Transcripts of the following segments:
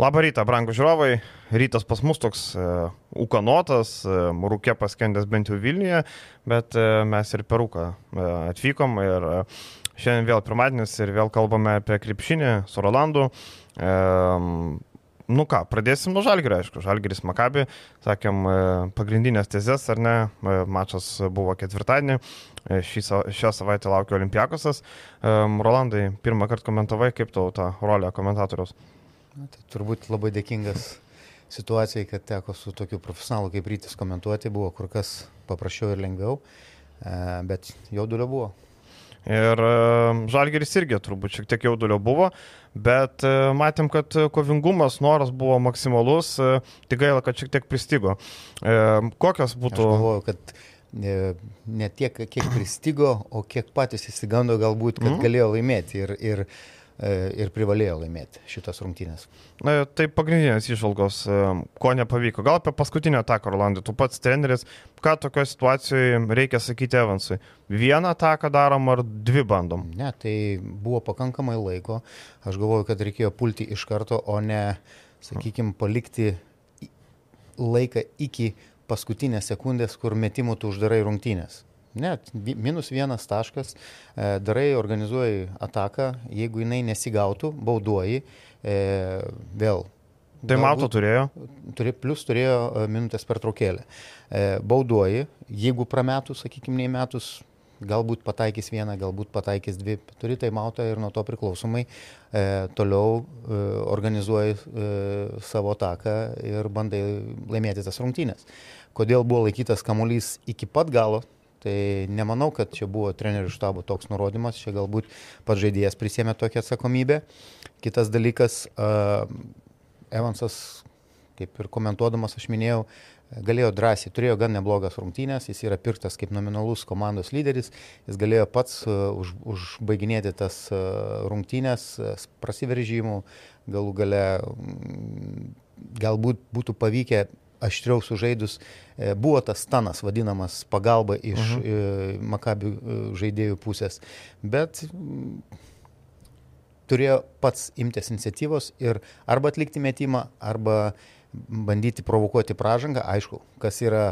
Labą rytą, brangų žiūrovai. Rytas pas mus toks uh, ukanotas, uh, rūkė paskendęs bent jau Vilniuje, bet uh, mes ir per rūką uh, atvykom ir uh, šiandien vėl pirmadienis ir vėl kalbame apie krepšinį su Rolandu. Uh, Nu ką, pradėsim nuo Žalgirio, aišku, Žalgiris Makabi, sakėm, pagrindinės tezės, ar ne, mačas buvo ketvirtadienį, Šį, šią savaitę laukia Olimpiakosas. Rolandai, pirmą kartą komentavai, kaip tau tą rolę komentatoriaus? Na, tai turbūt labai dėkingas situacijai, kad teko su tokiu profesionalu kaip Rytis komentuoti, buvo kur kas paprasčiau ir lengviau, e, bet jaudulio buvo. Ir e, Žalgeris irgi turbūt šiek tiek jaudulio buvo, bet e, matėm, kad kovingumas, noras buvo maksimalus, tik gaila, kad šiek tiek pristigo. Kokios būtų... Aš galvoju, kad ne tiek, kiek pristigo, o kiek patys įsigando galbūt, kad mm. galėjo laimėti. Ir, ir ir privalėjo laimėti šitas rungtynės. Na, tai pagrindinės išvalgos, e, ko nepavyko. Gal apie paskutinę ataką, Rolandai, tu pats treneris, ką tokioje situacijoje reikia sakyti Evansui? Vieną ataką darom ar dvi bandom? Ne, tai buvo pakankamai laiko. Aš galvoju, kad reikėjo pulti iš karto, o ne, sakykime, palikti laiką iki paskutinės sekundės, kur metimų tu uždarai rungtynės. Net minus vienas taškas, e, darai, organizuoji ataką, jeigu jinai nesigautų, bauduoji, e, vėl. Tai mato turėjo? Turi, plus turėjo e, minutės per traukėlę. Bauduoji, jeigu prametus, sakykime, nei metus, galbūt pataikys vieną, galbūt pataikys dvi, turi tai mautą ir nuo to priklausomai e, toliau e, organizuoji e, savo taką ir bandai laimėti tas rungtynės. Kodėl buvo laikytas kamuolys iki pat galo, Tai nemanau, kad čia buvo trenerių štabo toks nurodymas, čia galbūt pats žaidėjas prisėmė tokią atsakomybę. Kitas dalykas, uh, Evansas, kaip ir komentuodamas, aš minėjau, galėjo drąsiai, turėjo gan neblogas rungtynės, jis yra pirktas kaip nominalus komandos lyderis, jis galėjo pats uh, už, užbaiginėti tas uh, rungtynės uh, prasiveržymų, galų gale galbūt būtų pavykę aštriau sužaidus, e, buvo tas stanas vadinamas pagalba iš uh mhm. -huh. Makabių e, žaidėjų pusės, bet turėjo pats imtis iniciatyvos ir arba atlikti metimą, arba bandyti provokuoti pražangą, aišku, kas yra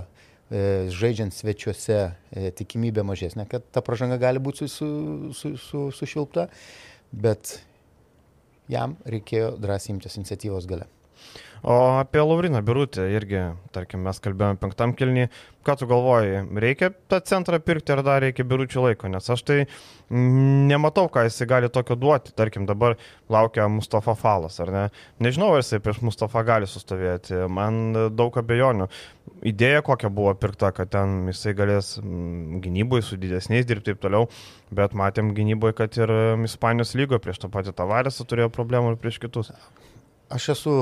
e, žaidžiant svečiuose e, tikimybė mažesnė, kad ta pražanga gali būti su, su, su, sušilpta, bet jam reikėjo drąsiai imtis iniciatyvos gale. O apie Lauriną Birutę irgi, tarkim, mes kalbėjome penktam kilnį. Ką tu galvoji, reikia tą centrą pirkti ar dar reikia biručių laiko? Nes aš tai nematau, ką jisai gali tokio duoti. Tarkim, dabar laukia Mustafa Falas, ar ne? Nežinau, ar jisai prieš Mustafa gali sustovėti. Man daug abejonių. Idėja kokia buvo pirkta, kad ten jisai galės gynyboje su didesniais dirbti ir taip toliau. Bet matėm gynyboje, kad ir Ispanijos lygoje prieš tą patį Tavarėsą turėjo problemų ir prieš kitus. Aš esu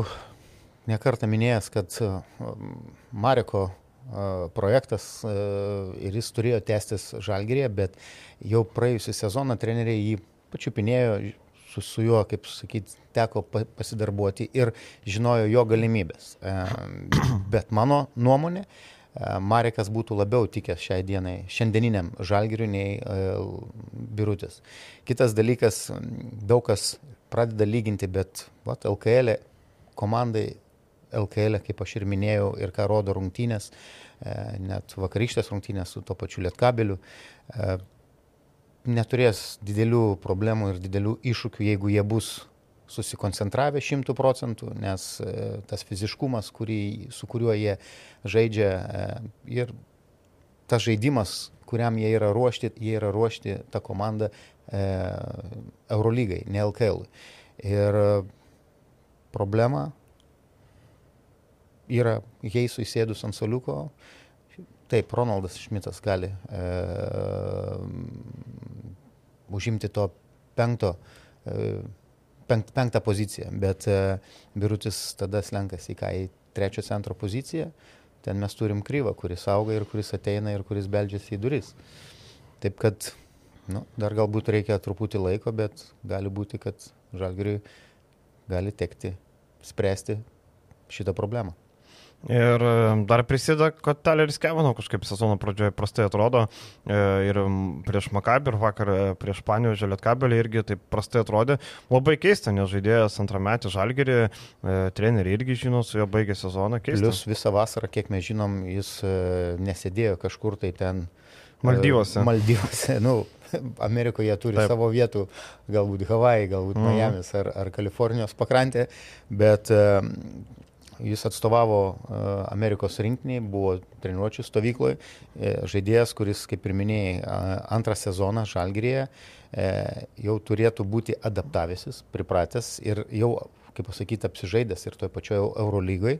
nekartą minėjęs, kad e, Mareko e, projektas e, ir jis turėjo tęstis žalgerėje, bet jau praėjusią sezoną treneriai jį pačiupinėjo, su, su juo, kaip sakyti, teko pasidarbuoti ir žinojo jo galimybės. Bet mano nuomonė, Marekas būtų labiau tikęs šiai dienai, šiandieniniam žalgiriui nei birutis. Kitas dalykas, daug kas pradeda lyginti, bet vat, LKL komandai LKL, e, kaip aš ir minėjau, ir ką rodo rungtynės, e, net vakarykštės rungtynės su to pačiu Lietkabeliu, e, neturės didelių problemų ir didelių iššūkių, jeigu jie bus susikoncentravę šimtų procentų, nes tas fiziškumas, kurį, su kuriuo jie žaidžia ir tas žaidimas, kuriam jie yra ruošti, jie yra ruošti tą komandą e, Eurolygai, ne LKL. Ir problema yra Heisui sėdus ant soliuko. Taip, Ronaldas Šmitas gali e, užimti to penkto, e, penkt, penktą poziciją, bet e, Birutis tada slenkasi į ką į trečio centro poziciją. Ten mes turim kryvą, kuris auga ir kuris ateina ir kuris beldžiasi į duris. Taip kad, nu, dar galbūt reikia truputį laiko, bet gali būti, kad Žalgiriui gali tekti spręsti šitą problemą. Ir e, dar prisideda, kad Taleris Kevino kažkaip sezono pradžioje prastai atrodo. E, ir prieš Makabį, ir vakar e, prieš Panio Želietkabelį irgi taip prastai atrodė. Labai keista, nes žaidėjas antrametį žalgerį, treneriai irgi žino, su juo baigė sezoną. Keista. Plius visą vasarą, kiek mes žinom, jis nesėdėjo kažkur tai ten. Maldyvose. Maldyvose, nu, Amerikoje turi Taip. savo vietų, galbūt Havajai, galbūt mm. Miamis ar, ar Kalifornijos pakrantė, bet Jis atstovavo e, Amerikos rinktiniai, buvo treniruočių stovykloje, žaidėjas, kuris, kaip ir minėjai, antrą sezoną Žalgirėje e, jau turėtų būti adaptavęsis, pripratęs ir jau, kaip pasakyti, apsižaidęs ir toje pačioje Eurolygoje,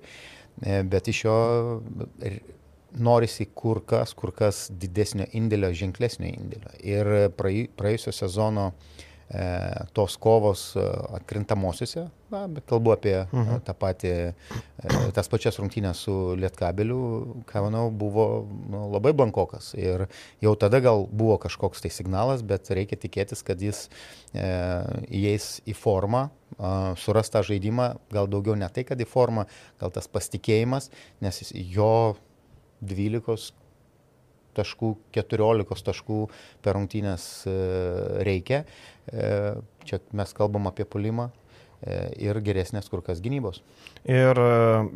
bet iš jo norisi kur kas, kur kas didesnio indėlio, ženklesnio indėlio. Ir praėjusio sezono uh, tos kovos e, atkrintamosiose, na, bet kalbu apie mhm. tą patį, e, tas pačias rungtynės su Lietkabeliu, ką manau, buvo nu, labai blankokas. Ir jau tada gal buvo kažkoks tai signalas, bet reikia tikėtis, kad jis e, įeis į formą, e, suras tą žaidimą, gal daugiau ne tai, kad į formą, gal tas pasitikėjimas, nes jo 12 taškų, 14 taškų per rungtynės e, reikia. E, čia mes kalbam apie pulimą e, ir geresnės kur kas gynybos. Ir,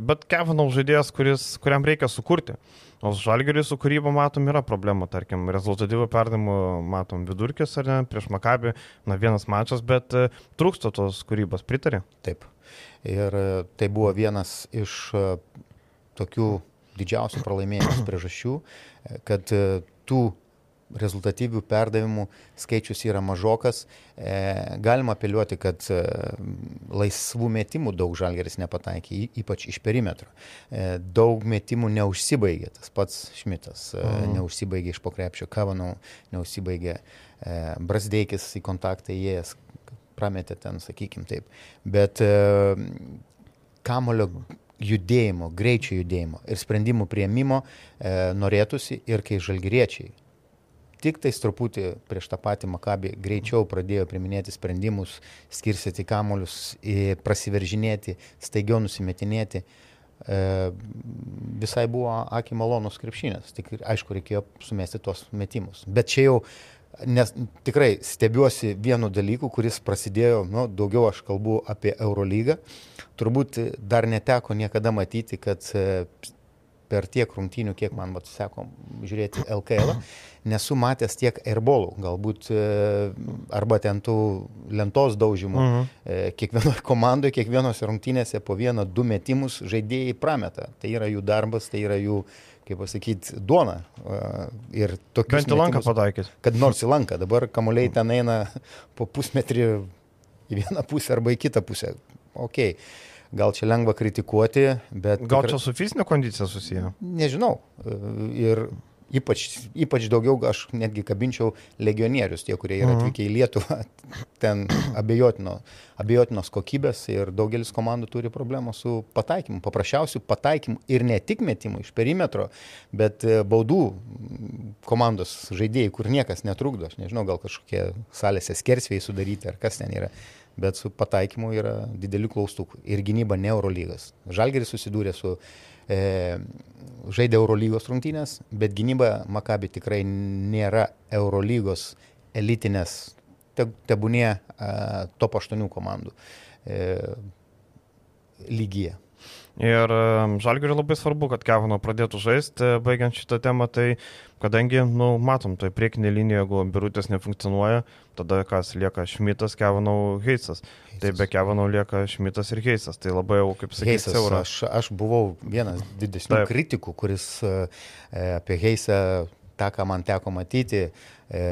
bet Kevinau žaidėjas, kuris, kuriam reikia sukurti. O žalgeriui su kūryba matom yra problemų, tarkim, rezultatyvų perdavimų matom vidurkis ar ne, prieš Makabį, na vienas mačas, bet trūksta tos kūrybos, pritarė? Taip. Ir tai buvo vienas iš tokių didžiausių pralaimėjimų priežasčių, kad e, tų rezultatyvių perdavimų skaičius yra mažokas. E, galima apeliuoti, kad e, laisvų metimų daug žalgeris nepataikė, ypač iš perimetro. E, daug metimų neužsibaigė, tas pats Šmitas e, mhm. neužsibaigė iš pokrepšio, Kavanau neužsibaigė, e, Brasdeikis į kontaktą įėjęs, prametė ten, sakykim taip. Bet e, kamulio judėjimo, greičio judėjimo ir sprendimų prieimimo e, norėtųsi ir kai žalgyriečiai tik tais truputį prieš tą patį Makabį greičiau pradėjo priminėti sprendimus, skirsyti kamuolius, prasiveržinėti, staigiau nusimetinėti. E, visai buvo akį malonus krepšinės, tik aišku reikėjo sumesti tuos metimus. Bet čia jau nes tikrai stebiuosi vienu dalyku, kuris prasidėjo, nu, daugiau aš kalbu apie Eurolygą. Turbūt dar neteko niekada matyti, kad e, per tiek rungtynių, kiek man vat, seko žiūrėti LKL, nesu matęs tiek airbolų, galbūt e, arba ten tų lentos daužymų. Uh mhm. -huh. Kiekvienoje komandoje, kiekvienose rungtynėse po vieną, du metimus žaidėjai prameta. Tai yra jų darbas, tai yra jų uh, kaip pasakyti, duona. Ir tokius. Bent į lanką pataikys. Kad nors į lanką, dabar kamuoliai ten eina po pusmetrį į vieną pusę arba į kitą pusę. Ok, gal čia lengva kritikuoti, bet... Gal tikrai... čia su fizinė kondicija susiję? Nežinau. Ir Ypač, ypač daugiau aš netgi kabinčiau legionierius, tie, kurie yra mhm. atvykę į Lietuvą, ten abejotino, abejotinos kokybės ir daugelis komandų turi problemų su pataikymu, paprasčiausių pataikymų ir ne tik metimų iš perimetro, bet e, baudų komandos žaidėjai, kur niekas netrukdo, aš nežinau, gal kažkokie salėse skersvėjai sudaryti ar kas ten yra bet su pataikymu yra dideli klaustukų. Ir gynyba ne Eurolygas. Žalgeris susidūrė su e, žaidė Eurolygos rungtynės, bet gynyba Makabi tikrai nėra Eurolygos elitinės, te, tebūnė e, top 8 komandų e, lygyje. Ir Žalgiriui labai svarbu, kad Kevino pradėtų žaisti, baigiant šitą temą, tai kadangi, nu, matom, tai priekinė linija, jeigu birutės nefunkcionuoja, tada kas lieka Šmitas, Kevino, Heisas. Tai be Kevino lieka Šmitas ir Heisas. Tai labai jau, kaip sakyti, siaura. Aš, aš buvau vienas didesnių Taip. kritikų, kuris e, apie Heisą tą, ką man teko matyti, e,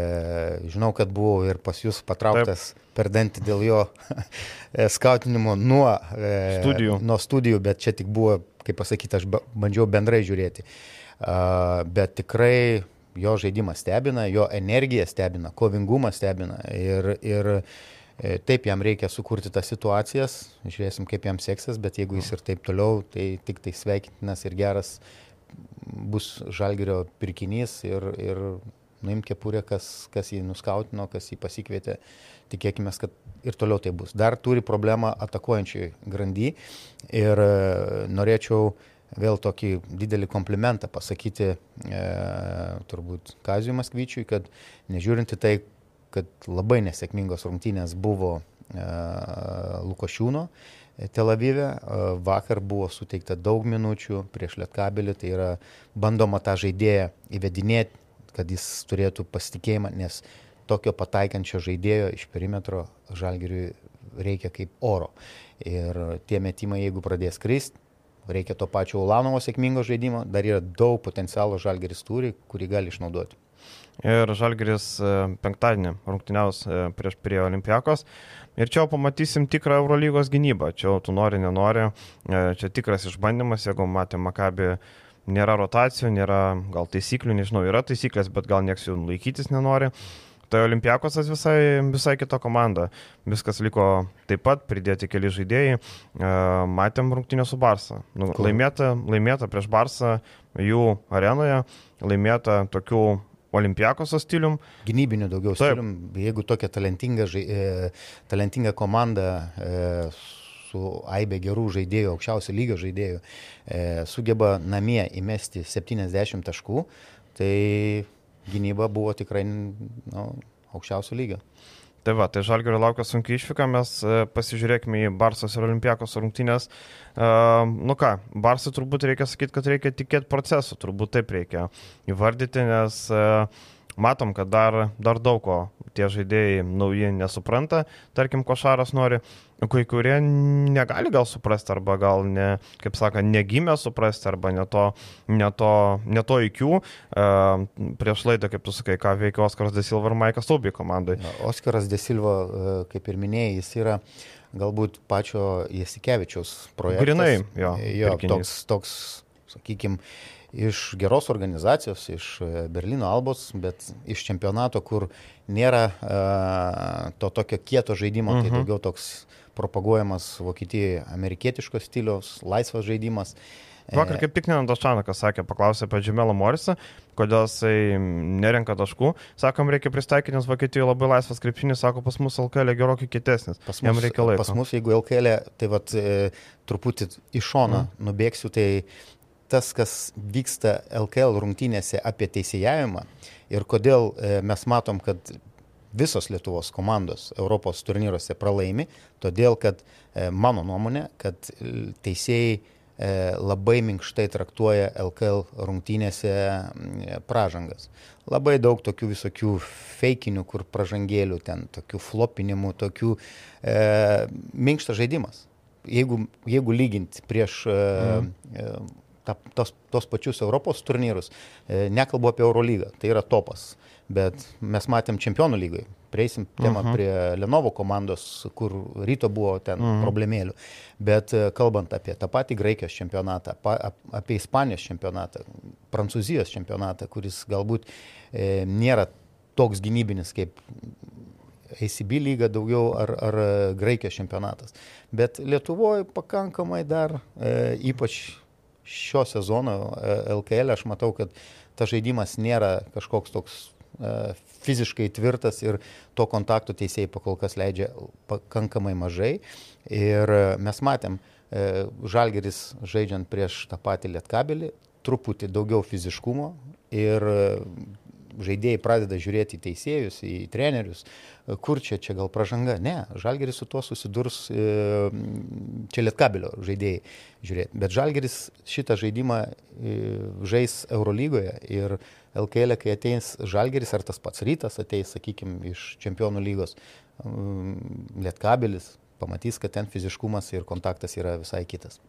žinau, kad buvau ir pas jūs patrauktas Taip. per dantį dėl jo e, skautinimo nuo, e, studijų. nuo studijų, bet čia tik buvo, kaip pasakyti, aš bandžiau bendrai žiūrėti. Uh, bet tikrai jo žaidimas stebina, jo energija stebina, kovingumas stebina ir, ir e, taip jam reikia sukurti tas situacijas, žiūrėsim, kaip jam seksis, bet jeigu jis ir taip toliau, tai tik tai sveikintinas ir geras bus žalgerio pirkinys ir, ir nuimk kepurę, kas, kas jį nuskautino, kas jį pasikvietė. Tikėkime, kad ir toliau tai bus. Dar turi problemą atakuojančiai grandy ir e, norėčiau vėl tokį didelį komplimentą pasakyti e, turbūt Kazijui Maskvyčiui, kad nežiūrinti tai, kad labai nesėkmingos rungtynės buvo e, Lukošiūno e, Tel Avive, e, vakar buvo suteikta daug minučių prieš Lietkabelį, tai yra bandoma tą žaidėją įvedinėti, kad jis turėtų pasitikėjimą, nes tokio pataikančio žaidėjo iš perimetro žalgiriui reikia kaip oro. Ir tie metimai, jeigu pradės kristi, reikia to pačio Ulanovo sėkmingo žaidimo, dar yra daug potencialo žalgeris turi, kurį gali išnaudoti. Ir žalgeris e, penktadienį rungtyniaus e, prieš prie Olimpiakos. Ir čia pamatysim tikrą Eurolygos gynybą. Čia tu nori, nenori. E, čia tikras išbandymas, jeigu matė Makabi nėra rotacijų, nėra gal taisyklių, nežinau, yra taisyklės, bet gal nieks jų laikytis nenori. Tai Olimpiakosas visai, visai kita komanda. Viskas liko taip pat, pridėti keli žaidėjai. E, matėm rungtynę su Barsa. Nu, laimėta, laimėta prieš Barsą jų arenoje, laimėta tokių Olimpiakoso stilium. Gynybinių daugiau Taip. stilium. Jeigu tokia talentinga, e, talentinga komanda e, su aibė gerų žaidėjų, aukščiausio lygio žaidėjų, e, sugeba namie įmesti 70 taškų, tai gynyba buvo tikrai nu, aukščiausio lygio. Tai va, tai Žalgirio laukia sunkiai išvyka, mes e, pasižiūrėkime į Barsos ir Olimpiakos rungtynės. Uh, nu ką, Barsai turbūt reikia sakyti, kad reikia tikėti procesu, turbūt taip reikia įvardyti, nes uh, matom, kad dar, dar daug ko tie žaidėjai nauji nesupranta, tarkim, Košaras nori, kai kurie negali gal suprasti, arba gal, ne, kaip sako, negimė suprasti, arba ne to, ne to, ne to įkių. Uh, prieš laidą, kaip tu sakai, ką veikia Oskaras Desilva ir Maikas Taubi komandai. Oskaras Desilva, e, kaip ir minėjai, jis yra galbūt pačio Jasikevičiaus projektas. Grinai, jo. jo toks, toks, sakykime, iš geros organizacijos, iš e, Berlyno Albos, bet iš čempionato, kur nėra uh, to tokio kieto žaidimo, tai mhm. daugiau toks propaguojamas Vokietijoje amerikietiškos stiliaus, laisvas žaidimas. Vakar kaip tik Nenandas Čanakas sakė, paklausė apie Džimelą Morisą, kodėl jisai nerenka taškų. Sakom, reikia pristaikyti, nes Vokietijoje labai laisvas krepšinis, sako, pas mus LKL gerokai kitesnis. Pas mus, Jam reikia laiko. Pas mus, jeigu LKL, tai vat, e, truputį iš šono mm. nubėgsiu, tai tas, kas vyksta LKL rungtynėse apie teisėjavimą ir kodėl e, mes matom, kad visos Lietuvos komandos Europos turnyruose pralaimi, todėl kad e, mano nuomonė, kad teisėjai e, labai minkštai traktuoja LKL rungtynėse pražangas. Labai daug tokių visokių feikinių, kur pražangėlių, ten tokių flopinimų, tokių e, minkštas žaidimas. Jeigu, jeigu lyginti prieš mm ta, tos, tos pačius Europos turnyrus, e, nekalbu apie Eurolygą, tai yra topas, bet mes matėm čempionų lygai. Prieisim temą uh mhm. -huh. prie Lenovo komandos, kur ryto buvo ten uh mhm. -huh. problemėlių. Bet e, kalbant apie tą patį Graikijos čempionatą, pa, apie Ispanijos čempionatą, Prancūzijos čempionatą, kuris galbūt e, nėra toks gynybinis kaip ACB lyga daugiau ar, ar Graikijos čempionatas. Bet Lietuvoje pakankamai dar, e, ypač šio sezono LKL aš matau, kad tas žaidimas nėra kažkoks toks e, fiziškai tvirtas ir to kontakto teisėjai pakol kas leidžia pakankamai mažai. Ir mes matėm, e, Žalgeris žaidžiant prieš tą patį lietkabelį, truputį daugiau fiziškumo ir žaidėjai pradeda žiūrėti į teisėjus, į trenerius, kur čia, čia gal pažanga. Ne, Žalgeris su tuo susidurs, e, čia lietkabelio žaidėjai žiūrėti. Bet Žalgeris šitą žaidimą e, žais Eurolygoje ir LKL, kai ateis Žalgeris ar tas pats rytas ateis, sakykime, iš čempionų lygos, lietkabelis, pamatys, kad ten fiziškumas ir kontaktas yra visai kitas.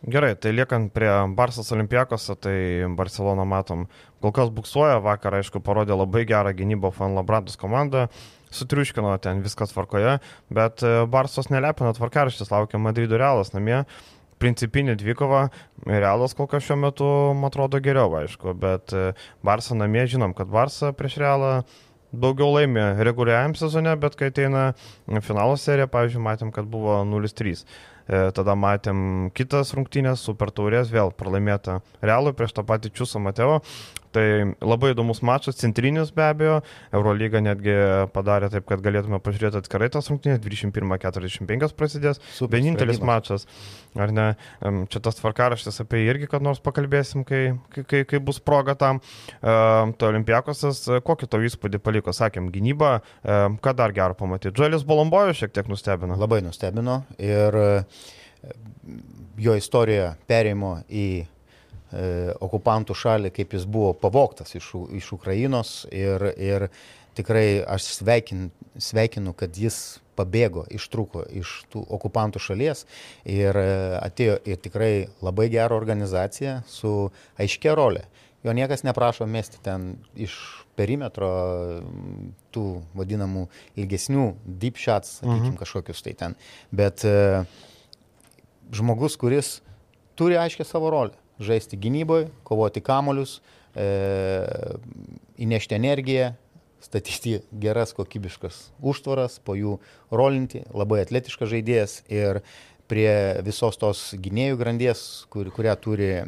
Gerai, tai liekant prie Barsas Olimpiakos, tai Barcelona matom, kol kas buksuoja, vakar aišku parodė labai gerą gynybą Fan Labratus komanda, sutriuškino ten viskas tvarkoje, bet e, Barsos nelepino tvarkaraštis, laukia Madrido Realas namie, principinė dvikova, Realas kol kas šiuo metu, man atrodo, geriau, aišku, bet e, Barsa namie žinom, kad Barsa prieš Realą daugiau laimė reguliariam sezone, bet kai ateina finalo serija, pavyzdžiui, matėm, kad buvo 0-3. E, tada matėm kitas rungtynės, super taurės, vėl pralaimėta Realui prieš tą patį Čiusą Mateo. Tai labai įdomus mačas, centrinis be abejo, Eurolyga netgi padarė taip, kad galėtume pažiūrėti atskirai tas rungtynės, 21.45 prasidės, Super vienintelis sprendimas. mačas, ar ne, čia tas tvarkaraštis apie jį irgi, kad nors pakalbėsim, kai, kai, kai bus proga tam. To Olimpiakosas, kokį to įspūdį paliko, sakėm, gynyba, ką dar gero pamatyti. Džoelis Bolombojus šiek tiek nustebino. Labai nustebino ir jo istorija perėjimo į okupantų šalį, kaip jis buvo pavoktas iš, iš Ukrainos ir, ir tikrai aš sveikin, sveikinu, kad jis pabėgo, ištruko iš tų okupantų šalies ir e, atėjo į tikrai labai gerą organizaciją su aiškia rolė. Jo niekas neprašo mesti ten iš perimetro tų vadinamų ilgesnių deep shots, sakykime, mhm. kažkokius tai ten. Bet uh, žmogus, kuris turi aiškę savo rolę - žaisti gynyboje, kovoti kamolius, e, įnešti energiją, statyti geras kokybiškas užtvaras, po jų rolinti, labai atletiškas žaidėjas ir prie visos tos gynėjų grandies, kur, kurią turi e,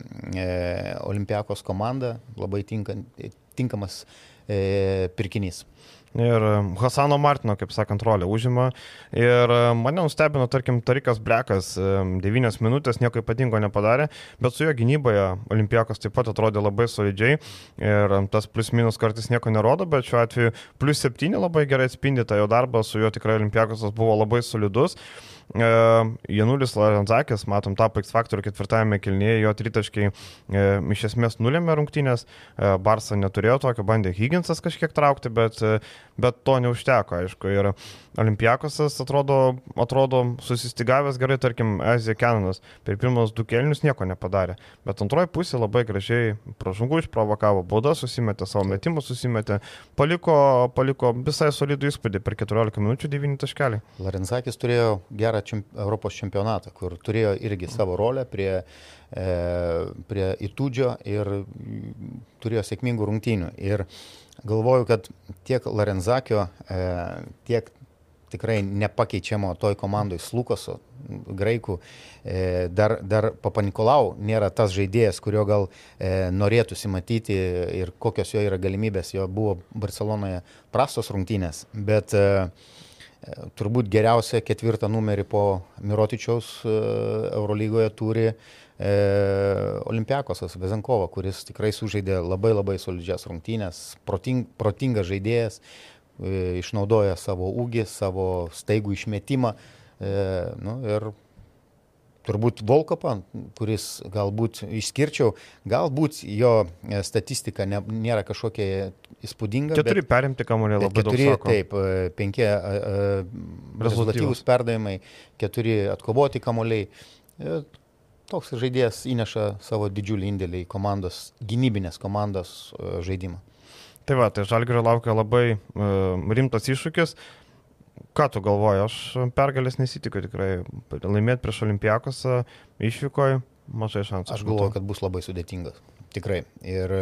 Olimpiakos komanda, labai tinka, tinkamas e, pirkinys. Ir Hasano Martino, kaip sakant, rolę užima. Ir mane nustebino, tarkim, Tarikas Blekas, 9 minutės nieko ypatingo nepadarė, bet su jo gynyboje Olimpijakos taip pat atrodė labai solidžiai. Ir tas plus minus kartais nieko nerodo, bet šiuo atveju plus 7 labai gerai atspindi tą jo darbą, su juo tikrai Olimpijakosas buvo labai solidus. E, Janulis Larenzakis, matom, tapo X faktorių ketvirtajame kilnyje, jo tritaškiai e, iš esmės nulėmė rungtynės, e, Barsa neturėjo tokio, bandė Higginsas kažkiek traukti, bet, bet to neužteko, aišku. Ir Olimpiakosas atrodo, atrodo susistigavęs gerai, tarkim, Azija Kenanas per pirmus du kelnius nieko nepadarė, bet antroji pusė labai gražiai pražungų išprovokavo, bauda susimetė, savo metimus susimetė, paliko, paliko visai solidų įspūdį per 14 minučių 9 taškelį. Larenzakis turėjo gerą čemp Europos čempionatą, kur turėjo irgi savo rolę prie, e, prie įtūdžio ir turėjo sėkmingų rungtynių. Ir galvoju, kad tiek Larenzakio, e, tiek tikrai nepakeičiamo toj komandai Slukoso, graikų, e, dar, dar Papanikolau nėra tas žaidėjas, kurio gal e, norėtųsi matyti ir kokios jo yra galimybės. Jo buvo Barcelonoje prastos rungtynės, bet e, turbūt geriausią ketvirtą numerį po Mirotičiaus Eurolygoje turi Olimpiakosas Vezenkovas, kuris tikrai sužaidė labai labai solidžias rungtynės, proting, protingas žaidėjas, išnaudoja savo ūgį, savo staigų išmetimą. E, nu, ir turbūt Volkopą, kuris galbūt išskirčiau, galbūt jo e, statistika ne, nėra kažkokia įspūdinga. Keturi perimti kamuolį labai keturi, daug. Sako. Taip, penki rezultatyvūs perdavimai, keturi atkovoti kamuoliai. Toks žaidėjas įneša savo didžiulį indėlį į komandos, gynybinės komandos žaidimą. Tai va, tai Žalgirio laukia labai uh, rimtas iššūkis. Ką tu galvoji, aš pergalės nesitikiu tikrai. Laimėti prieš Olimpijakos išvykoje mažai šansų. Aš galvoju, kad bus labai sudėtingas. Tikrai. Ir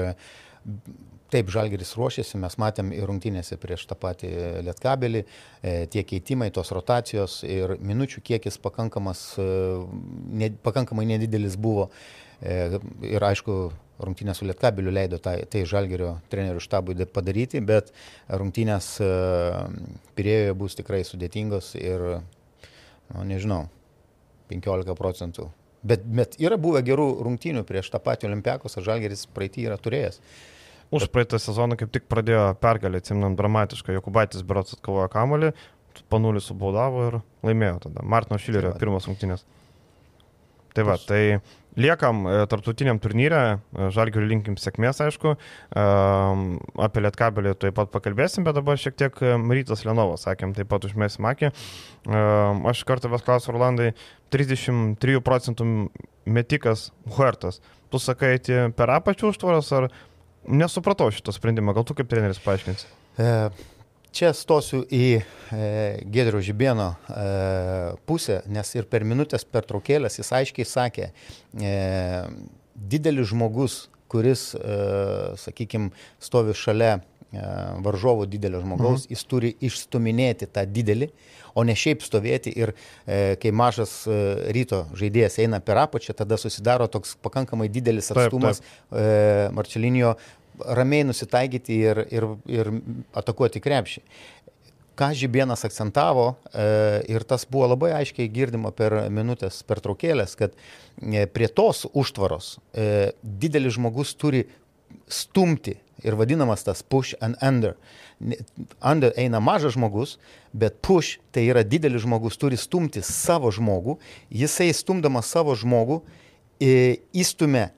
taip, Žalgeris ruošiasi, mes matėm ir rungtynėse prieš tą patį Lietkabelį, e, tie keitimai, tos rotacijos ir minučių kiekis pakankamas, e, ne, pakankamai nedidelis buvo. E, ir aišku, rungtynės su Lietkabeliu leido tai, tai Žalgerio trenerių štabui padaryti, bet rungtynės e, Pirėjoje bus tikrai sudėtingos ir, nu, nežinau, 15 procentų. Bet, bet yra buvę gerų rungtynių prieš tą patį Olimpiakos, ar Žalgeris praeitį yra turėjęs. Už praeitą sezoną kaip tik pradėjo pergalę, atsimnam dramatišką, Jokubaitis Berots atkovojo kamolį, panulį subaudavo ir laimėjo tada. Martino Šilerio tai pirmas rungtynės. Tai va, tai liekam e, tarptautiniam turnyrė, e, žalgių linkim sėkmės, aišku, e, apie Lietkabelį taip pat pakalbėsim, bet dabar šiek tiek Rytas Lenovas, sakėm, taip pat užmėsim akį. Aš kartą vis klausiu, Orlandai, 33 procentų metikas Huertas. Tu sakai, per apačių užtvaras ar nesupratau šito sprendimo, gal tu kaip treneris paaiškinsi? E, Čia stosiu į e, Gedrio Žibėno e, pusę, nes ir per minutės per traukėlės jis aiškiai sakė, e, didelis žmogus, kuris, e, sakykime, stovi šalia e, varžovo didelio žmogaus, mhm. jis turi išstuminėti tą didelį, o ne šiaip stovėti ir e, kai mažas e, ryto žaidėjas eina per apačią, tada susidaro toks pakankamai didelis atstumas. Taip, taip. E, Marčelinio ramiai nusitaikyti ir, ir, ir atakuoti krepšį. Ką Žibienas akcentavo e, ir tas buvo labai aiškiai girdima per minutės pertraukėlės, kad e, prie tos užtvaros e, didelis žmogus turi stumti ir vadinamas tas push and under. Under eina mažas žmogus, bet push tai yra didelis žmogus, turi stumti savo žmogų, jisai stumdamas savo žmogų įstumia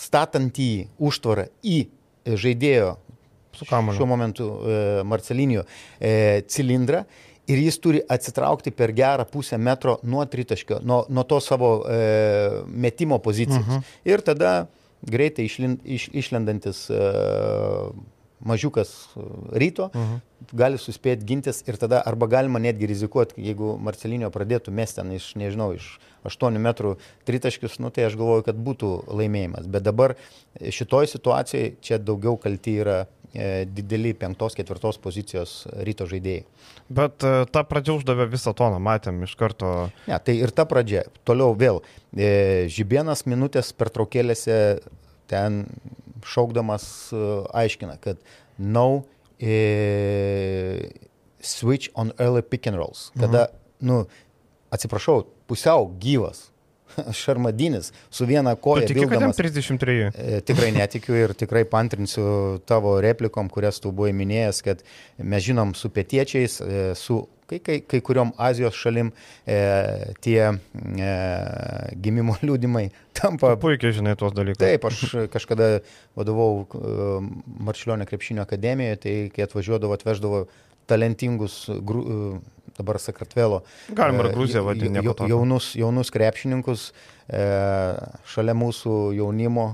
statant į užtvarą į žaidėjo šiuo momentu e, Marcelinio e, cilindrą ir jis turi atsitraukti per gerą pusę metro nuo tritaškio, nuo, nuo to savo e, metimo pozicijos. Uh mhm. -huh. Ir tada greitai išlind, iš, išlendantis e, mažiukas e, ryto mhm. gali suspėti gintis ir tada arba galima netgi rizikuoti, jeigu Marcelinio pradėtų mesti ten iš, nežinau, iš 8 metrų tritaškius, nu, tai aš galvoju, kad būtų laimėjimas. Bet dabar šitoj situacijai čia daugiau kalti yra e, dideli penktos, ketvirtos pozicijos ryto žaidėjai. Bet e, ta pradžia uždavė visą toną, matėm iš karto. Ne, tai ir ta pradžia. Toliau vėl. Žibienas minutės pertraukėlėse ten šaukdamas e, aiškina, kad no e, switch on early pick and rolls. Kada, mhm. nu, atsiprašau, pusiau gyvas. Šarmadinis su viena koja. Tu tiki, kad jam 33? E, tikrai netikiu ir tikrai pantrinsiu tavo replikom, kurias tu buvai minėjęs, kad mes žinom su pietiečiais, e, su kai, kai, kai kuriuom Azijos šalim e, tie e, gimimo liūdimai tampa. Tu puikiai žinai tuos dalykus. Taip, aš kažkada vadovau e, Marčiulionio krepšinio akademijoje, tai kai atvažiuodavo, atveždavo talentingus gru, dabar Sakartvelo. Galima ir e, Gruziją vadinti. Jaunus, jaunus krepšininkus e, šalia mūsų jaunimo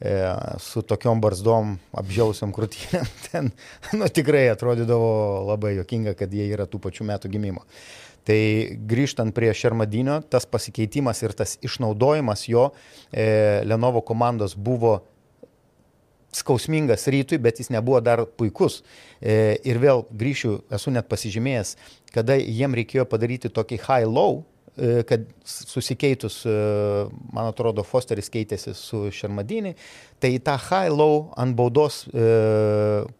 e, su tokiom barzdom apžiausiam krūtinėm, ten nu, tikrai atrodydavo labai jokinga, kad jie yra tų pačių metų gimimo. Tai grįžtant prie Šermadinio, tas pasikeitimas ir tas išnaudojimas jo e, Lenovo komandos buvo skausmingas rytui, bet jis nebuvo dar puikus. E, ir vėl grįšiu, esu net pasižymėjęs, kada jiem reikėjo padaryti tokį high-low, e, kad susikeitus, e, man atrodo, Fosteris keitėsi su Šermadinį, tai tą high-low ant baudos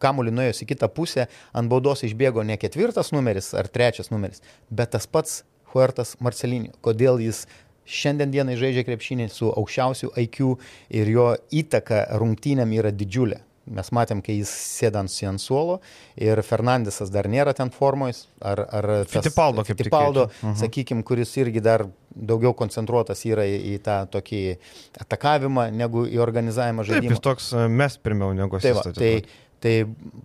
kamuolį nuėjus į kitą pusę, ant baudos išbėgo ne ketvirtas numeris ar trečias numeris, bet tas pats Huertas Marcelinio. Kodėl jis šiandien dienai žaidžia krepšinį su aukščiausiu IQ ir jo įtaka rungtynėm yra didžiulė. Mes matėm, kai jis sėda ant suolo ir Fernandesas dar nėra ten formojus. Ar, ar Fitipaldo, kaip Fitipaldo, uh -huh. sakykime, kuris irgi dar daugiau koncentruotas yra į, į tą tokį atakavimą negu į organizavimą žaidimo. Taip, jis toks e, mes pirmiau negu tai, va, tai, tai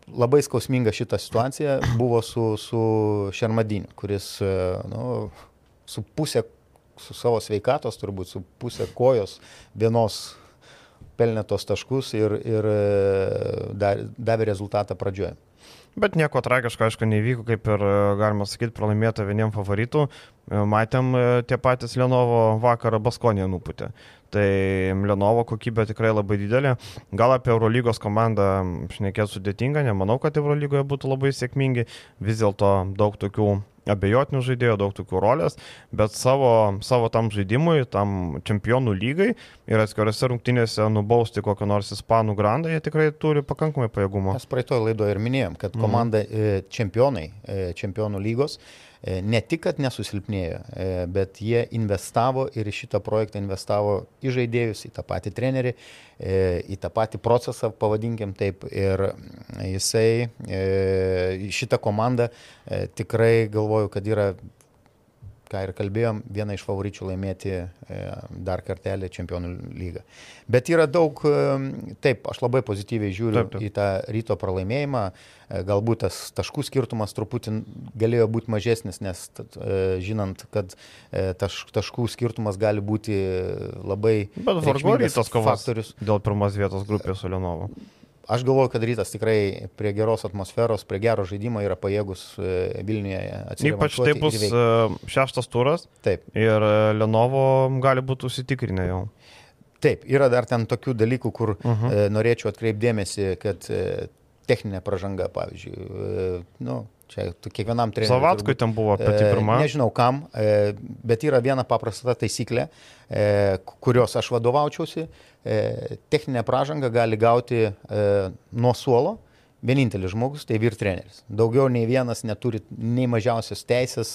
labai skausminga šita situacija buvo su, su Šermadiniu, kuris e, nu, su pusė su savo sveikatos, turbūt su pusė kojos vienos pelnė tos taškus ir, ir e, davė rezultatą pradžioje. Bet nieko tragiško, aišku, nevyko, kaip ir, e, galima sakyti, pralaimėta vieniem favoritų. E, matėm tie patys Lenovo vakarą Baskonė nuputė. Tai Lenovo kokybė tikrai labai didelė. Gal apie Eurolygos komandą šnekėti sudėtinga, nemanau, kad Eurolygoje būtų labai sėkmingi. Vis dėlto daug tokių abejotinių žaidėjų, daug tokių rolės, bet savo, savo tam žaidimui, tam čempionų lygai ir atskirose rungtynėse nubausti kokią nors ispanų grandą, jie tikrai turi pakankamai pajėgumo. Mes praeitoje laidoje ir minėjom, kad komanda mm. čempionai, e, čempionų lygos E, ne tik, kad nesusilpnėjo, e, bet jie investavo ir į šitą projektą investavo į žaidėjus, į tą patį trenerį, e, į tą patį procesą, pavadinkim taip. Ir jisai, šitą komandą tikrai galvoju, kad yra ką ir kalbėjom, viena iš favoričių laimėti e, dar kartelį čempionų lygą. Bet yra daug, e, taip, aš labai pozityviai žiūriu taip, taip. į tą ryto pralaimėjimą, e, galbūt tas taškų skirtumas truputį galėjo būti mažesnis, nes žinant, kad taš, taškų skirtumas gali būti labai... Bet vargu ar rytas kovas dėl pirmos vietos grupės su Lenovo aš galvoju, kad rytas tikrai prie geros atmosferos, prie gero žaidimo yra pajėgus e, Vilniuje atsiprašyti. Ypač tai bus e, šeštas turas. Taip. Ir e, Lenovo gali būti užsitikrinę jau. Taip, yra dar ten tokių dalykų, kur uh -huh. e, norėčiau atkreipdėmėsi, kad techninė pažanga, pavyzdžiui, nu, Čia kiekvienam treneriui. Savatkui ten buvo pati E, pirma. Nežinau kam, e, bet yra viena paprasta taisyklė, e, kurios aš vadovaučiausi. Techninę pražangą gali gauti nuo suolo vienintelis žmogus, tai vyr treneris. Daugiau nei vienas neturi nei mažiausios teisės.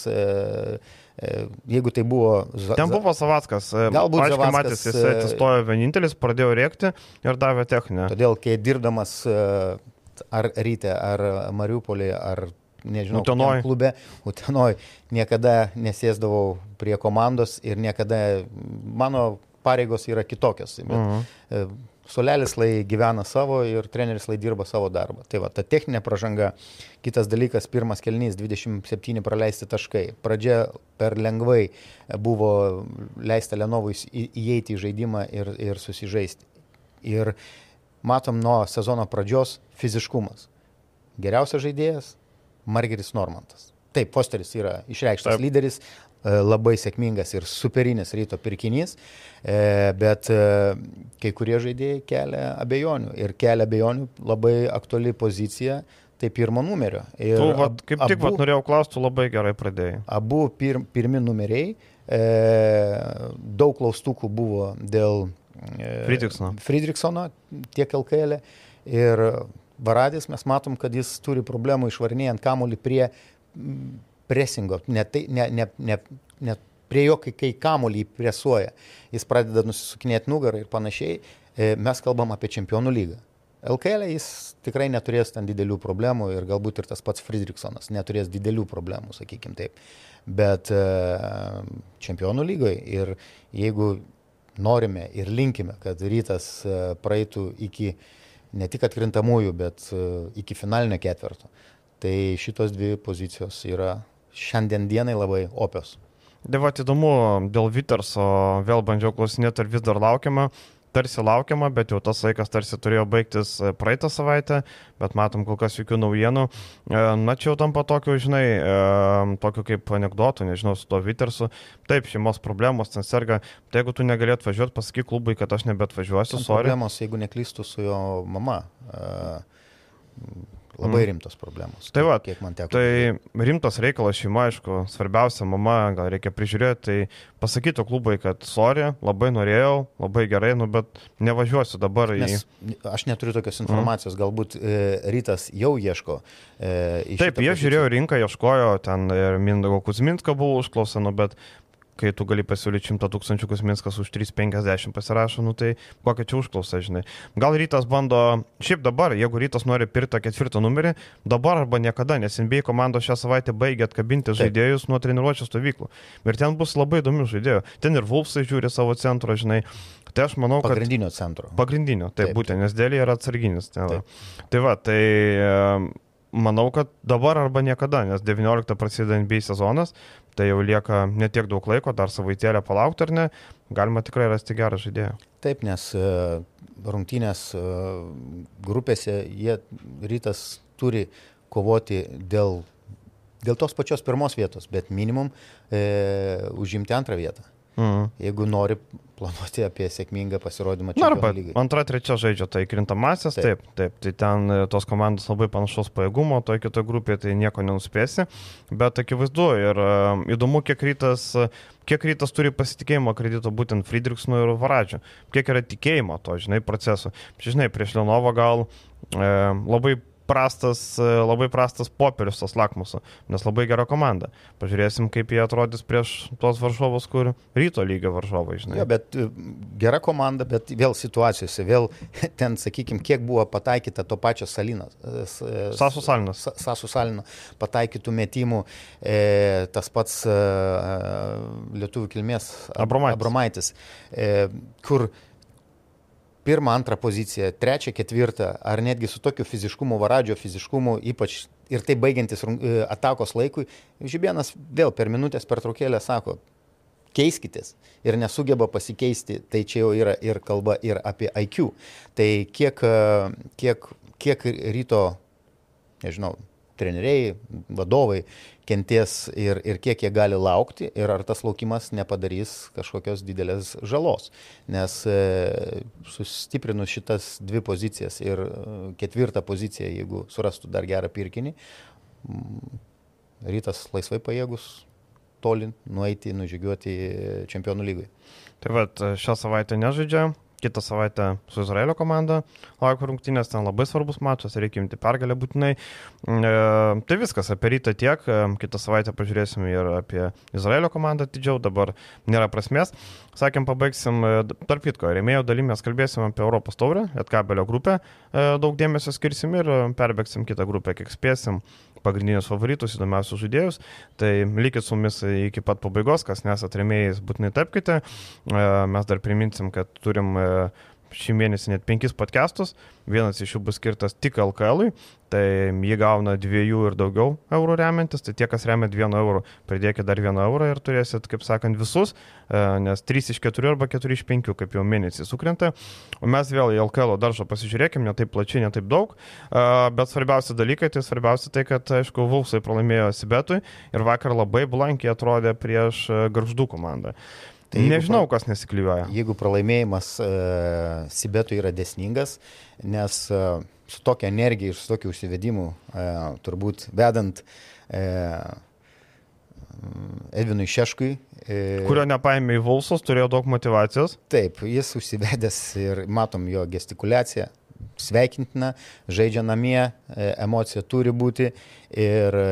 Jeigu tai buvo... Ten buvo Savackas. Galbūt Aiškiai Zavackas, matėsi, jis atsistojo vienintelis, pradėjo rėkti ir davė techninę. Todėl, kai dirbdamas ar ryte, ar Mariupolį, ar nežinau, Utenoj. klube, Utenoj, niekada nesėsdavau prie komandos ir niekada mano pareigos yra kitokios. Bet, Mhm. e, Solelis lai gyvena savo ir treneris lai dirba savo darbą. Tai va, ta techninė pažanga. Kitas dalykas, pirmas kelnys, 27 praleisti taškai. Pradžia per lengvai buvo leista Lenovui įeiti į žaidimą ir, ir susižaisti. Ir matom nuo sezono pradžios fiziškumas. Geriausias žaidėjas - Margeris Normantas. Taip, Fosteris yra išreikštas Taip. Lyderis, e, labai sėkmingas ir superinis ryto pirkinys, e, bet e, kai kurie žaidėjai kelia abejonių ir kelia abejonių labai aktuali pozicija, tai pirmo numerio. Ir Tu, vat, kaip tik vat, norėjau klausti, labai gerai pradėjai. abu pir, pirmi numeriai, e, daug klaustukų buvo dėl e, Fridriksono. Fridriksono tiek LKL. -e. Ir Varadis mes matom, kad jis turi problemų išvarnėjant kamuolį prie presingo, ne, tai, ne, ne, ne, ne prie jo, kai, kai kamuolį presuoja. Jis pradeda nusisukinėti nugarą ir panašiai. E, Mes kalbam apie čempionų lygą. LKL -e jis tikrai neturės ten didelių problemų ir galbūt ir tas pats Fridriksonas neturės didelių problemų, sakykim taip. Bet e, čempionų lygoje ir jeigu norime ir linkime, kad rytas e, praeitų iki ne tik atkrintamųjų, bet e, iki finalinio ketverto, tai šitos dvi pozicijos yra šiandien dienai labai opios. Devat įdomu, dėl Viterso vėl bandžiau klausinėti, ar vis dar laukiama. Tarsi laukiama, bet jau tas laikas tarsi turėjo baigtis e, praeitą savaitę, bet matom kol kas jokių naujienų. E, Na, čia jau tampa tokiu, žinai, e, tokiu kaip anegdotu, nežinau, su to Vitersu. Taip, šeimos problemos, ten serga. Tai jeigu tu negalėt važiuoti, pasakyk klubui, kad aš nebet važiuosiu, Ten sorry. problemos, jeigu neklystu su jo mama. e, Labai rimtos problemos. Tai va, kiek man teko. Tai rimtas reikalas šeima, aišku, svarbiausia mama, gal reikia prižiūrėti, tai pasakytų klubai, kad sorry, labai norėjau, labai gerai, nu bet nevažiuosiu dabar į... Nes aš neturiu tokios informacijos, galbūt e, rytas jau ieško. E, į Taip, jie poziciją. žiūrėjo rinką, ieškojo, ten ir Mindago Kuzminsko buvo užklausa, nu bet kai tu gali pasiūlyti 100 tūkstančių Kuzminskas už 350 pasirašo, nu tai kokia čia užklausa, žinai. Gal rytas bando, šiaip dabar, jeigu rytas nori pirkti tą ketvirtą numerį, dabar arba niekada, nes NBA komandos šią savaitę baigė atkabinti Taip. žaidėjus nuo treniruočio stovyklų. Ir ten bus labai įdomių žaidėjų. Ten ir Vulfsai žiūri savo centro, žinai. Tai aš manau, kad... Pagrindinio centro. Pagrindinio, taip būtent, nes dėlė yra atsarginis. Tai, va. Tai va, tai manau, kad dabar arba niekada, nes 19 prasideda NBA sezonas, tai jau lieka netiek daug laiko, dar savaitėlę palaukti ar ne, galima tikrai rasti gerą žaidėją. Taip, nes e, rungtynės e, grupėse jie rytas turi kovoti dėl, dėl tos pačios pirmos vietos, bet minimum e, užimti antrą vietą. Mhm. Jeigu nori planuoti apie sėkmingą pasirodymą Na, arba antra, trečia žaidžia, tai krintamasias, taip. Taip. taip, tai ten e, tos komandos labai panašaus pajėgumo, toje kitoje grupėje tai nieko nenuspėsi, bet akivaizdu ir e, įdomu, kiek rytas, kiek rytas turi pasitikėjimo kredito būtent Friedrichsnu ir Varadžiu, kiek yra tikėjimo to, žinai, procesu. Čia, žinai, prieš Lenovą gal e, labai prastas, e, labai prastas popierius tas lakmuso, nes labai gera komanda. Pažiūrėsim, kaip jie atrodys prieš tuos varžovus, kur ryto lygio varžovai, žinai. Jo, bet e, gera komanda, bet vėl situacijose, vėl ten, sakykime, kiek buvo pataikyta to pačio Salinas. e, Sasu Salinas. Sa- Sasu Salino pataikytų metimų, e, tas pats e, lietuvių kilmės Ab- Abromaitis. Abromaitis e, kur pirmą, antrą poziciją, trečią, ketvirtą, ar netgi su tokiu fiziškumu, varadžio fiziškumu, ypač ir tai baigiantis e, atakos laikui, Žibienas vėl per minutės pertraukėlę sako, keiskitės ir nesugeba pasikeisti, tai čia jau yra ir kalba ir apie IQ. Tai kiek, e, kiek, kiek ryto, nežinau, treneriai, vadovai kenties ir, ir kiek jie gali laukti ir ar tas laukimas nepadarys kažkokios didelės žalos. Nes e, sustiprinus šitas dvi pozicijas ir e, ketvirtą poziciją, jeigu surastų dar gerą pirkinį, rytas laisvai pajėgus toli nueiti, nužygiuoti čempionų lygai. Tai vad, šią savaitę nežaidžia, kitą savaitę su Izraelio komanda laukia rungtynės, ten labai svarbus mačas, reikia imti pergalę būtinai. E, tai viskas, apie rytą tiek, e, kitą savaitę pažiūrėsim ir apie Izraelio komandą didžiau, dabar nėra prasmės. Sakėm, pabaigsim, e, tarp kitko, rėmėjo dalimės kalbėsim apie Europos taurę, Lietkabelio grupę, e, daug dėmesio skirsim ir perbėgsim kitą grupę, kiek spėsim pagrindinius favoritus, įdomiausius žaidėjus. Tai likit su mumis iki pat pabaigos, kas nesat remėjais, būtinai tapkite. E, mes dar priminsim, kad turim e, šį mėnesį net penkis podcastus, vienas iš jų bus skirtas tik LKL, tai jį gauna dviejų ir daugiau eurų remiantis, tai tie, kas remia vienu euru, pridėkite dar vieną eurą ir turėsit, kaip sakant, visus, e, nes 3 iš 4 arba 4 iš 5, kaip jau mėnesį sukrenta. O mes vėl į LKL daržą pasižiūrėkime, ne taip plačiai, ne taip daug, e, bet svarbiausia dalykai, tai svarbiausia tai, kad, aišku, Vulsai pralaimėjo Sibetui ir vakar labai blankiai atrodė prieš e, Garždų komandą. Tai Nežinau, pra... kas nesiklyvauja. Jeigu pralaimėjimas e, Sibetui yra desningas, nes e, su tokia energija ir su tokiu užsivedimu, e, turbūt vedant e, Edvinui Šeškui. E, Kurio nepaėmė į Vulsus, turėjo daug motivacijos. Taip, jis užsivedęs ir matom jo gestikulaciją, sveikintina, žaidžia namie, e, emocija turi būti ir e,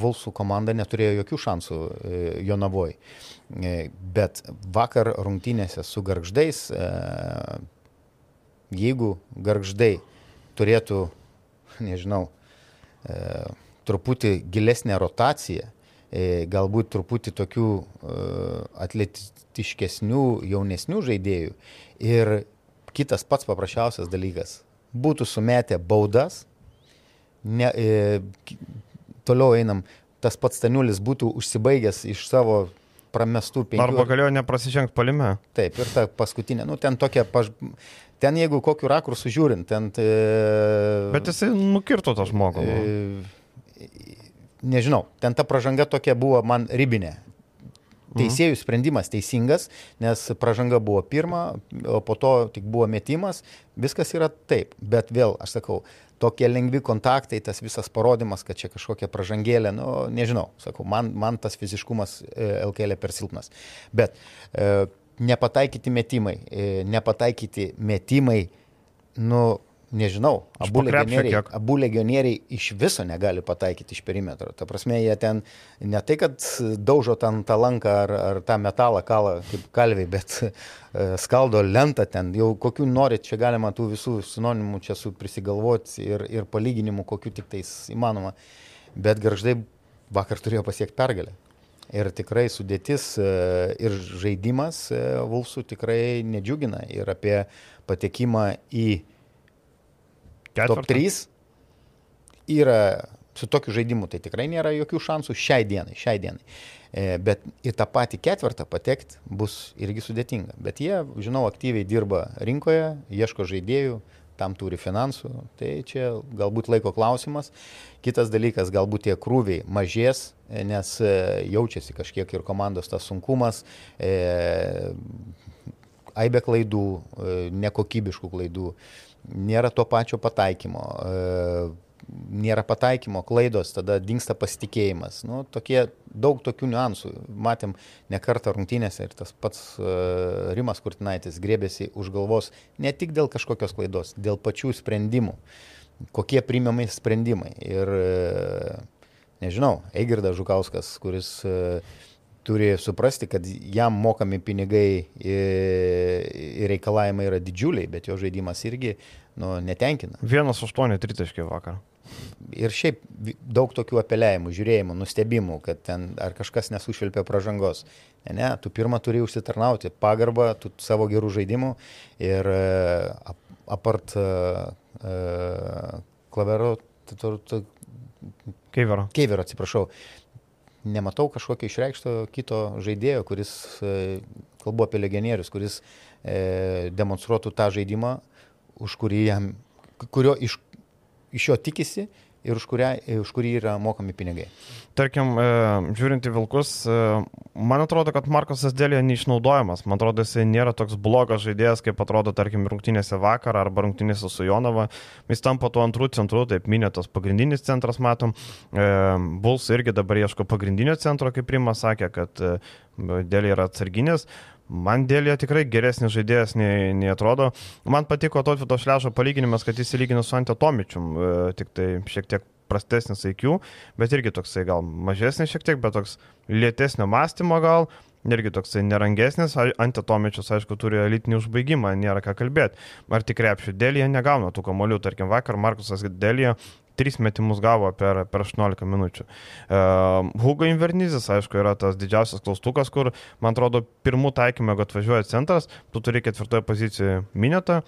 Vulsų komanda neturėjo jokių šansų e, Jonavoj. Bet vakar rungtynėse su garždais, jeigu garždai turėtų, nežinau, truputį gilesnę rotaciją, galbūt truputį tokių atletiškesnių, jaunesnių žaidėjų ir Kitas pats paprasčiausias dalykas - būtų sumetę baudas, ne, e, toliau einam, tas pats Staniulis būtų užsibaigęs iš savo pramestų penkių. Arba galėjo neprasižengti palime. Taip, ir ta paskutinė, nu ten tokia, paž... ten jeigu kokiu rakursu žiūrint, ten... E... Bet jisai nukirto tą žmogų. E... Nežinau, ten ta pažanga tokia buvo man ribinė. Mhm. Teisėjų sprendimas teisingas, nes pažanga buvo pirma, o po to tik buvo metimas, viskas yra taip, bet vėl, aš sakau, tokie lengvi kontaktai, tas visas parodimas, kad čia kažkokia pažangėlė, nu, nežinau, sakau, man, man tas fiziškumas e, LKL per silpnas. Bet e, nepataikyti metimai, e, nepataikyti metimai, nu, nežinau, abu legionieriai, abu legionieriai iš viso negali pataikyti iš perimetro. Ta prasme, jie ten ne tai, kad daužo ten tą lanką ar, ar tą metalą kalą kaip kalviai, bet e, skaldo lentą ten, jau kokių norit, čia galima tų visų sinonimų čia su prisigalvoti ir, ir palyginimų, kokių tik tais įmanoma. Bet garždai vakar turėjo pasiekti pergalę. Ir tikrai sudėtis e, ir žaidimas Vulsų e, tikrai nedžiugina. Ir apie patekimą į Ketvirtą. top 3 yra su tokiu žaidimu, tai tikrai nėra jokių šansų šiai dienai, šiai dienai. E, bet į tą patį ketvirtą patekti bus irgi sudėtinga. Bet jie, žinau, aktyviai dirba rinkoje, ieško žaidėjų, tam turi finansų, tai čia galbūt laiko klausimas. Kitas dalykas, galbūt tie krūviai mažės, e, nes e, jaučiasi kažkiek ir komandos tas sunkumas, e, aibė klaidų, e, nekokybiškų klaidų. E, nėra to pačio pataikymo, e, nėra pataikymo, klaidos, tada dinksta pasitikėjimas. Nu, tokie, daug tokių niuansų. Matėm ne kartą rungtynėse ir tas pats uh, Rimas Kurtinaitis grėbėsi už galvos ne tik dėl kažkokios klaidos, dėl pačių sprendimų. Kokie priimami sprendimai. Ir uh, nežinau, Eigirdas Žukauskas, kuris uh, turi suprasti, kad jam mokami pinigai ir reikalavimai yra didžiuliai, bet jo žaidimas irgi nu, netenkina. Vienas aštuoni tritaškiai vakar. Ir šiaip daug tokių apeliavimų, žiūrėjimų, nustebimų, kad ten ar kažkas nesušvilpė pražangos. Ne, ne, tu pirmą turi užsitarnauti pagarbą savo gerų žaidimų ir e, apart uh, klavero, Keivero. Keivero, atsiprašau nematau kažkokio išreikšto kito žaidėjo, kuris, e, kalbu apie legionierius, kuris e, demonstruotų tą žaidimą, už kurį jam, kurio iš, iš jo tikisi ir už, kurią, už kurį yra mokami pinigai. Tarkim, e, žiūrint į Vilkus, e, man atrodo, kad Markosas Dėlė neišnaudojamas. Man atrodo, jis nėra toks blogas žaidėjas, kaip atrodo, tarkim, rungtynėse vakar arba rungtynėse su Jonava. Jis tampa tuo antrų centru, taip minėtas pagrindinis centras, matom. E, Buls irgi dabar ieško pagrindinio centro, kaip Rimas sakė, kad Dėlė yra atsarginis. Man dėlė tikrai geresnis žaidėjas nei, nei atrodo. Man patiko Totvido Šlešo palyginimas, kad jis įlygino su Antetomičium, e, tik tai šiek tiek prastesnis IQ, bet irgi toksai gal mažesnis šiek tiek, bet toks lėtesnio mąstymo gal, irgi toksai nerangesnis, antitomičius, aišku, turi elitinį užbaigimą, nėra ką kalbėti. Ar tik krepšių dėlėje negauna tų kamolių, tarkim, vakar Markusas dėlėje Trys metimus gavo per, per 18 minučių. Uh, Hugo Invernizis, aišku, yra tas didžiausias klaustukas, kur, man atrodo, pirmų taikymė, kad važiuoja centras, tu turi ketvirtoje pozicijoje minėtą,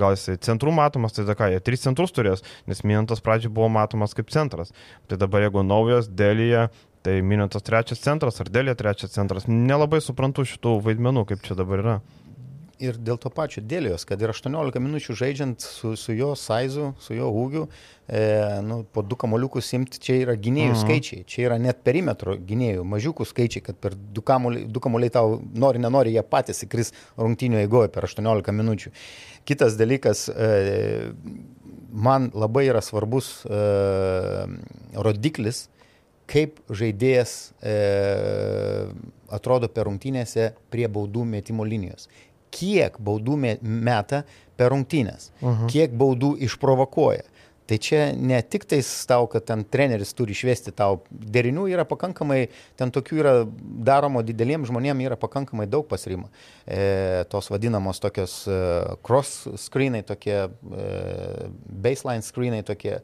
gal jisai centrų matomas, tai ką, jie tris centrus turės, nes minėtas pradžioje buvo matomas kaip centras. Tai dabar jeigu naujas dėlyje, tai minėtas trečias centras ar dėlė trečias centras, nelabai suprantu šitų vaidmenų, kaip čia dabar yra ir dėl to pačio dėlėjos, kad ir 18 minučių žaidžiant su, su jo saizu, su jo ūgiu, e, nu, po du kamoliukus imti, čia yra gynėjų mhm. skaičiai, čia yra net perimetro gynėjų, mažiukų skaičiai, kad per du kamuoliai, du kamuoliai tau nori, nenori, jie patys įkris rungtynio eigoje per 18 minučių. Kitas dalykas, e, man labai yra svarbus e, rodiklis, kaip žaidėjas e, atrodo per rungtynėse prie baudų metimo linijos kiek baudų meta per rungtynės, mhm. kiek baudų išprovokuoja. Tai čia ne tik tais tau, kad ten treneris turi išvesti tau, derinių yra pakankamai, ten tokių yra daromo dideliem žmonėm yra pakankamai daug pasirimo. E, tos vadinamos tokios e, cross screenai, tokie e, baseline screenai, tokie,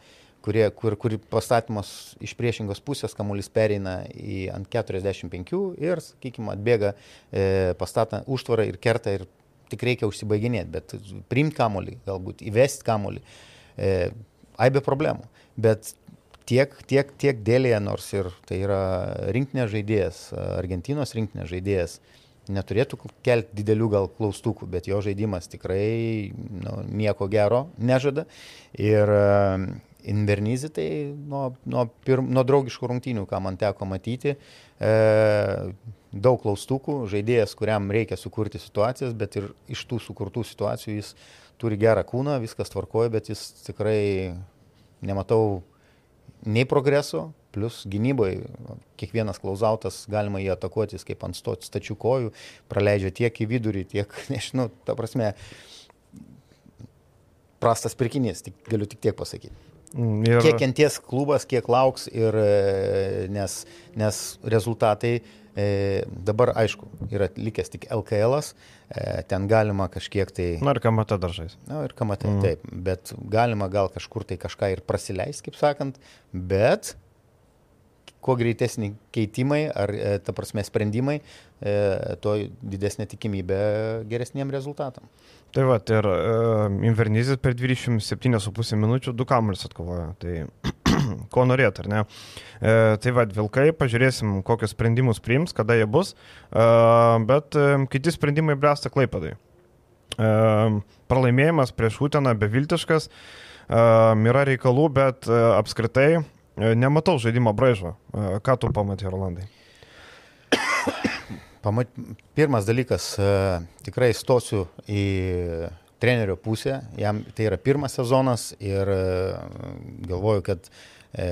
kurie, kur, kur pastatymas iš priešingos pusės, kamuolys pereina į ant 45 ir, sakykime, atbėga, e, pastatą užtvarą ir kerta ir tik reikia užsibaiginėti, bet priimti kamolį, galbūt įvesti kamolį, e, aibė problemų. Bet tiek, tiek, tiek dėlėje, nors ir tai yra rinktinės žaidėjas, Argentinos rinktinės žaidėjas, neturėtų kelti didelių gal klaustukų, bet jo žaidimas tikrai nu, nieko gero nežada. Ir Invernizį tai nuo, nuo, pir, nuo draugiškų rungtynių, ką man teko matyti, e, daug klaustukų, žaidėjas, kuriam reikia sukurti situacijas, bet ir iš tų sukurtų situacijų jis turi gerą kūną, viskas tvarkoja, bet jis tikrai nematau nei progreso, plus gynyboje kiekvienas klausautas galima jį atakuotis kaip ant sto, stačių kojų, praleidžia tiek į vidurį, tiek, nežinau, ta prasme, prastas pirkinys, tik, galiu tik tiek pasakyti. Mm, ir... Kiek kenties klubas, kiek lauks ir e, nes, nes rezultatai E, dabar, aišku, yra likęs tik LKL, e, ten galima kažkiek tai... Na ir kamata dažais. Na ir kamata, mm. taip, bet galima gal kažkur tai kažką ir prasileis, kaip sakant, bet kuo greitesni keitimai ar, e, ta prasme, sprendimai, e, tuo didesnė tikimybė geresniem rezultatam. Tai va, ir uh, Invernizis per 27,5 minučių du kamuolius atkovojo. Tai ko norėt, ar ne? E, tai vad, Vilkai, pažiūrėsim, kokius sprendimus priims, kada jie bus, e, bet e, kiti sprendimai bręsta klaipadai. E, pralaimėjimas prieš Uteną beviltiškas, e, yra reikalų, bet e, apskritai e, nematau žaidimo braižo. E, ką tu pamatai, Rolandai? Pamat, pirmas dalykas, e, tikrai stosiu į trenerio pusę, jam tai yra pirmas sezonas ir e, galvoju, kad e,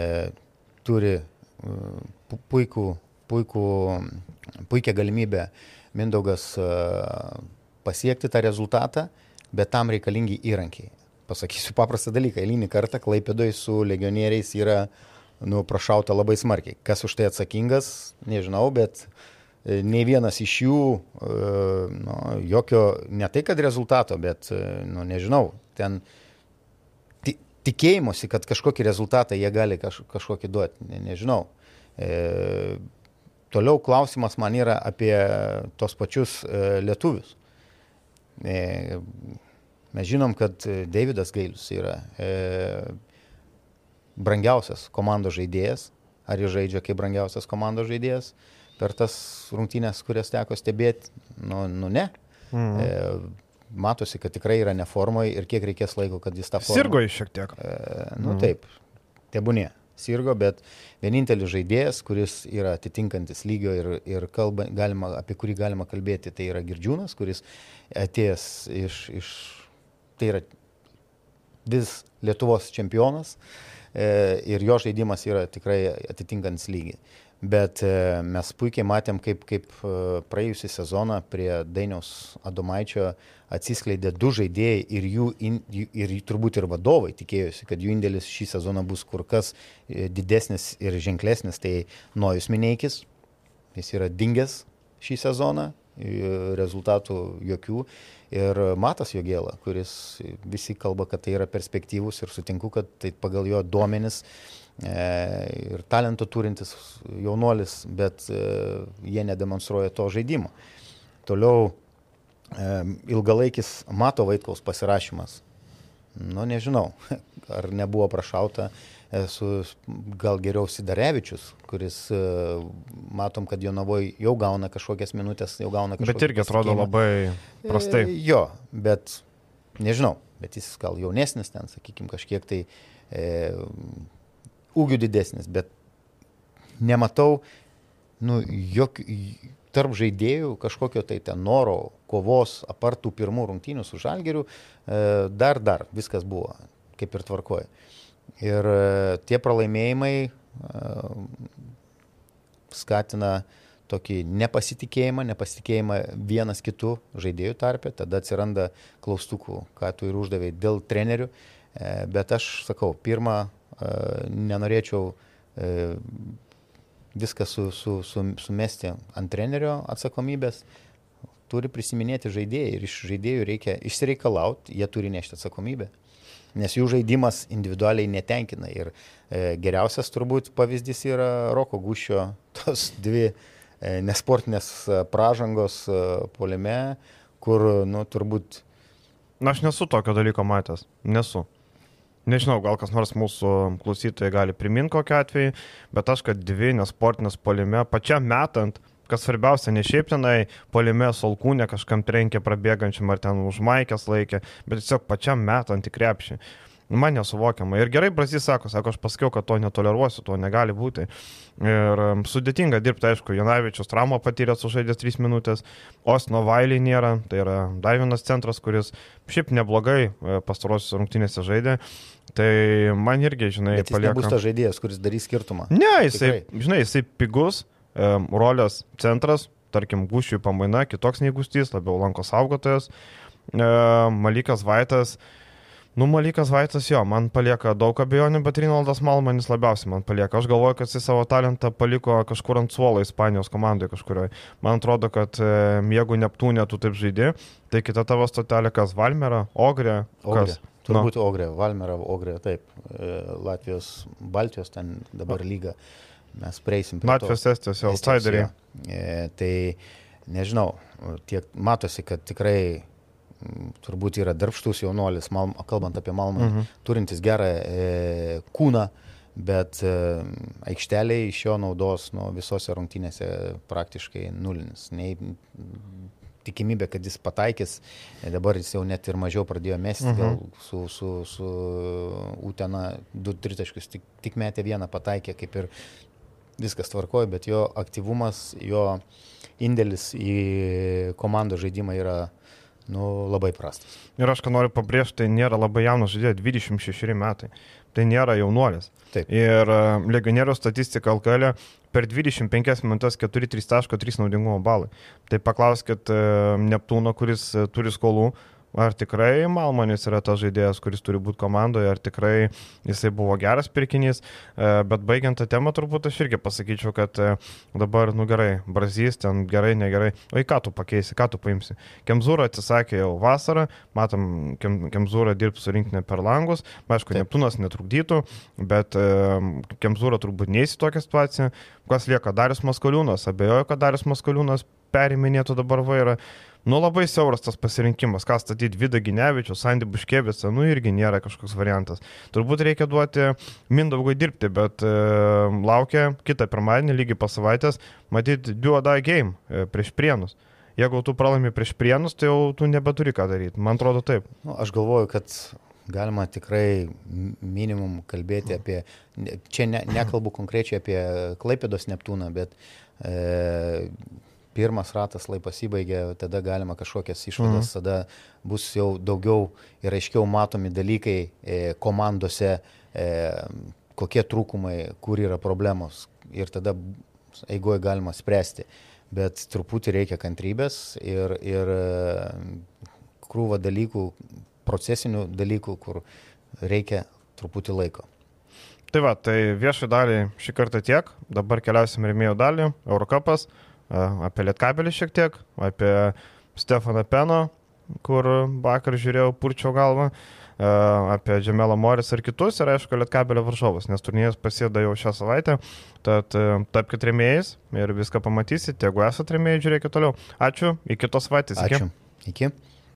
turi e, puikų, puikų, puikią galimybę Mindaugas pasiekti tą rezultatą, bet tam reikalingi įrankiai. Pasakysiu paprastą dalyką, eilinį kartą Klaipėdoje su legionieriais yra nu, prašauta labai smarkiai. Kas už tai atsakingas, nežinau, bet e, nei vienas iš jų, nu, jokio, ne tai kad rezultato, bet, nu, nežinau, ten tikėjimuose, kad kažkokį rezultatą jie gali kaž, kažkokį duoti, ne, nežinau. E, toliau klausimas man yra apie tos pačius e, lietuvius. E, mes žinom, kad Davidas Gailius yra e, brangiausias komandos žaidėjas, ar jis žaidžia kaip brangiausias komandos žaidėjas per tas rungtynės, kurias teko stebėti, nu, nu ne. Mhm. E, matosi, kad tikrai yra neformoje ir kiek reikės laiko, kad jis tą formą. Sirgo iš šiek tiek. E, nu mhm. taip. tebūnė, sirgo, bet vienintelis žaidėjas, kuris yra atitinkantis lygio ir, ir kalba, galima, apie kurį galima kalbėti, tai yra Girdžiūnas, kuris atėjęs iš, iš tai yra vis Lietuvos čempionas e, ir jo žaidimas yra tikrai atitinkantis lygį. Bet e, mes puikiai matėm, kaip, kaip e, praėjusią sezoną prie Dainiaus Adomaičio atsiskleidė du žaidėjai ir, jų, ir turbūt ir vadovai tikėjosi, kad jų indėlis šį sezoną bus kur kas e, didesnis ir ženklesnis. Tai Nojus Mineikis, jis yra dingęs šį sezoną, rezultatų jokių. Ir Matas Jogėla, kuris visi kalba, kad tai yra perspektyvus ir sutinku, kad tai pagal jo duomenis E, ir talento turintis jaunuolis, bet e, jie nedemonstruoja to žaidimo. Toliau e, ilgalaikis Mato Vaitkaus pasirašymas. Nu, nežinau, ar nebuvo prašauta su gal geriau Sidarevičius, kuris matom, kad Jonavoje jau gauna kažkokias minutės, jau gauna kažkokias. Bet irgi atrodo labai prastai. E, jo, bet nežinau, bet jis gal jaunesnis ten, sakykime, kažkiek tai e, ūgių didesnis, bet nematau, nu, jok, tarp žaidėjų kažkokio tai ten noro, kovos, apartų pirmų rungtynių su žalgeriu, e, dar, dar viskas buvo kaip ir tvarkoja. Ir e, tie pralaimėjimai e, skatina tokį nepasitikėjimą, nepasitikėjimą vienas kitų žaidėjų tarpe, tada atsiranda klaustukų, ką tu ir uždavėjai dėl trenerių, bet aš sakau, pirmą nenorėčiau e, viską su, su, su, sumesti ant trenerio atsakomybės. Turi prisiminėti žaidėjai ir iš žaidėjų reikia išsireikalauti, jie turi nešti atsakomybę. Nes jų žaidimas individualiai netenkina. Ir e, geriausias turbūt pavyzdys yra Roko Gušio tos dvi e, nesportinės pražangos e, polime, kur, nu, turbūt... Na, aš nesu tokio dalyko matęs. Nesu. Nežinau, gal kas nors mūsų klausytojai gali priminti kokį atvejį, bet aš, kad dvi nesportinės polime, pačiam metant, kas svarbiausia, ne šiaip tenai polime solkūnė kažkam trenkė prabėgančiam ar ten už maikės laikė, bet tiesiog pačiam metant į krepšį. Man nesuvokiama. Ir gerai Brazys sako, sako, aš pasakiau, kad to netoleruosiu, to negali būti. Ir um, sudėtinga dirbti, aišku, Jonavičius traumą patyrė, sužaidęs 3 minutės, Osno Vailiai nėra, tai yra dar vienas centras, kuris šiaip neblogai e, pastarosios rungtynėse žaidė. Tai man irgi, žinai, Bet jis palieka... bus tas žaidėjas, kuris darys skirtumą. Ne, jisai, Tikrai. žinai, jisai pigus, rolės centras, tarkim, gušių pamaina, kitoks nei gustys, labiau lanko saugotojas. Malikas Vaitas, Nu, Malikas Vaitas jo, man palieka daug abejonių, bet Rinaldas Malmanis labiausiai man palieka. Aš galvoju, kad jis savo talentą paliko kažkur ant suolo Ispanijos komandoje kažkurioje. Man atrodo, kad jeigu Neptūnė tu taip žaidži, tai kita tavo stotelė kas Valmera, Ogrė. Kas? Ogrė. Turbūt no. Ogrė, Valmera, Ogrė, taip. E, Latvijos, Baltijos ten dabar lyga. Mes prieisim prie Latvijos, Estijos, outsideriai. E, tai nežinau, tiek matosi, kad tikrai turbūt yra darbštus jaunuolis, mal, kalbant apie Malmą, mhm. turintis gerą e, kūną, bet e, aikšteliai iš jo naudos nu, visose rungtynėse praktiškai nulinis. Nei tikimybė, kad jis pataikys, e, dabar jis jau net ir mažiau pradėjo mesti, mhm. gal su, su, su Utena 2-3 taškus tik, tik metė vieną pataikė, kaip ir viskas tvarkoja, bet jo aktyvumas, jo indėlis į komandos žaidimą yra nu, labai prastas. Ir aš ką noriu pabrėžti, tai nėra labai jaunas žaidėjas, 26 metai. Tai nėra jaunuolis. Taip. Ir uh, legionierių statistika LKL per 25 minutės 4-3.3 naudingumo balai. Tai paklauskit uh, Neptūno, kuris uh, turi skolų, Ar tikrai Malmonis yra tas žaidėjas, kuris turi būti komandoje, ar tikrai jisai buvo geras pirkinys, e, bet baigiant tą temą turbūt aš irgi pasakyčiau, kad e, dabar, nu gerai, Brazys ten gerai, negerai, o į ką tu pakeisi, ką tu paimsi. Kemzūra atsisakė jau vasarą, matom, Kem, Kemzūra dirbs su rinkinė per langus, aišku, Neptūnas netrukdytų, bet e, Kemzūra turbūt neįsi tokią situaciją. Kas lieka, Darius Maskaliūnas, abejoju, kad Darius Maskaliūnas periminėtų dabar vairą. Nu labai siauras tas pasirinkimas, ką statyti Vida Ginevičių, Sandy Buškėvicą, nu irgi nėra kažkoks variantas. Turbūt reikia duoti Mindaugui dirbti, bet e, laukia kitą pirmadienį, lygiai po savaitės, matyti die game e, prieš prienus. Jeigu tu pralaimi prieš prienus, tai jau tu nebeturi ką daryti. Man atrodo taip. Nu, aš galvoju, kad galima tikrai minimum kalbėti apie, čia ne, nekalbu konkrečiai apie Klaipėdos Neptūną, bet e, pirmas ratas lai pasibaigė, tada galima kažkokias išvadas, mhm. tada bus jau daugiau ir aiškiau matomi dalykai e, komandose, e, kokie trūkumai, kur yra problemos ir tada eigoje galima spręsti. Bet truputį reikia kantrybės ir, ir krūva dalykų, procesinių dalykų, kur reikia truputį laiko. Tai va, tai viešai dalį šį kartą tiek, dabar keliausim rėmėjų dalį, Eurocapas, apie Lietkabelį šiek tiek, apie Stefaną Peno, kur vakar žiūrėjau purčio galvą, apie Džemelą Moris ir kitus ir aišku Lietkabelio varžovus, nes turnyras pasėda jau šią savaitę, tad tapkite rėmėjais ir viską pamatysite, jeigu esate rėmėjai, žiūrėkite toliau. Ačiū, iki kitos savaitės. Ačiū. Iki. iki.